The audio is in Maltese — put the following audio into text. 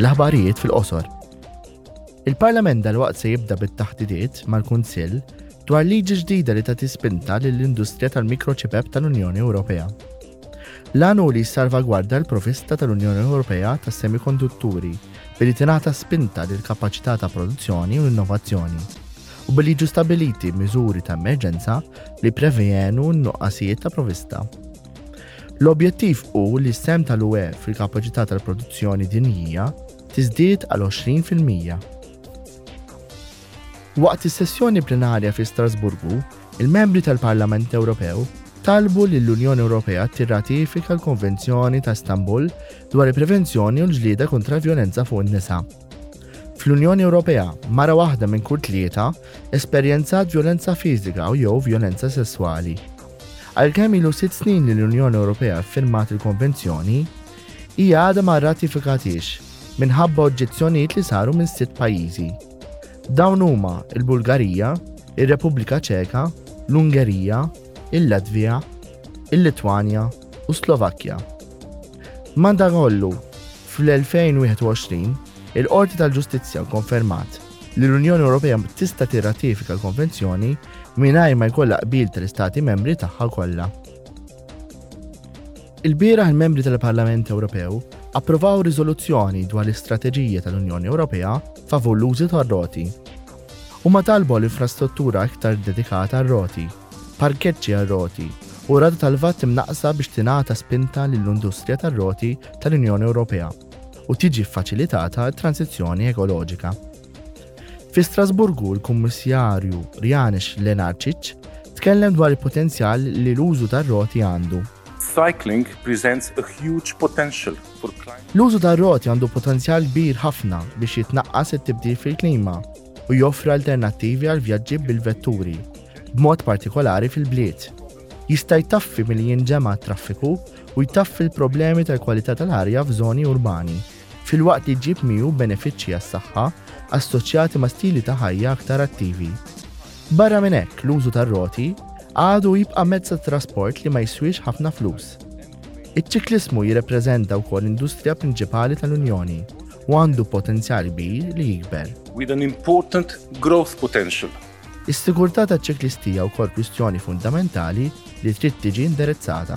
L-aħbarijiet fil-qosor. Il-Parlament dal-waqt se jibda bit-taħdidiet mal-Kunsill dwar liġi ġdida li ta' tispinta lill-industrija tal-mikroċipep tal-Unjoni Ewropea. L-għanu li salvagwarda l-provista tal-Unjoni Ewropea ta' semikondutturi billi tingħata spinta lil kapaċità ta' produzzjoni u innovazzjoni u billi ġustabiliti miżuri ta' emerġenza li prevjenu n-nuqqasijiet ta' provista. L-objettiv hu li s-sehem tal-UE fil-kapaċità tal-produzzjoni dinjija tiżdied għal 20 fil-mija. Waqt is-sessjoni plenarja fi Strasburgu, il-membri tal-Parlament Ewropew talbu lill-Unjoni Ewropea tirratifika l-Konvenzjoni ta' Istanbul dwar il-prevenzjoni u l-ġlieda kontra l-vjolenza fuq in-nisa. Fl-Unjoni Ewropea, mara waħda minn kull tlieta esperjenzat vjolenza fiżika u jew vjolenza sesswali. Għalkemm ilu sitt snin li l-Unjoni Ewropea ffirmat il-Konvenzjoni, hija għadha ma rratifikatiex minħabba oġġezzjonijiet li saru minn sitt pajjiżi. Dawn huma il-Bulgarija, ir-Repubblika Ċeka, l-Ungerija, il-Latvija, il-Litwanja u Slovakkja. Madankollu, Fl-2021, il-Qorti tal-Ġustizzja kkonfermat li l-Unjoni Ewropea tista' tirratifika l-Konvenzjoni mingħajr ma jkollha qbil tal-Istati Membri tagħha kollha. Ilbieraħ il-Membri tal-Parlament Ewropew approvaw riżoluzzjoni dwar l-istrateġija tal-Unjoni Ewropea favur l-użu tar-roti. Huma talbu għal infrastruttura iktar dedikata għar-roti, parkeġġi għar-roti u rata tal-vatt imnaqqsa biex tingħata spinta lill-industrija tar-roti tal-Unjoni Ewropea u tiġi ffaċilitata t-transizzjoni ekoloġika. Fi Strasburgu, l-Kummissarju Janez Lenarcic tkellem dwar il-potenzjal li l-użu tar-roti għandu. Cycling presents a huge potential for climate. L-użu tar-roti għandu potenzjal kbir ħafna biex jitnaqqas it-tibdil fil-klima u joffri alternattivi għall-vjaġġi bil-vetturi, b'mod partikolari fil-bliet. Jista' jtaffi milli jinġema' t-traffiku u jtaffi l-problemi tal-kwalità tal-arja f'żoni urbani, filwaqt li jġib miegħu benefiċċji għas-saħħa assoċjati ma' stili ta' ħajja aktar attivi. Barra minn hekk, l-użu tar-roti għadu jibqa' mezz tat-trasport li ma jiswiex ħafna flus. Iċ-ċikliżmu jirrepreżenta wkoll industrija prinċipali tal-Unjoni u għandu potenzjal kbir li jikber. with an important growth potential. Is-sigurtà taċ-ċiklisti hija wkoll kwistjoni fundamentali li trid tiġi indirizzata.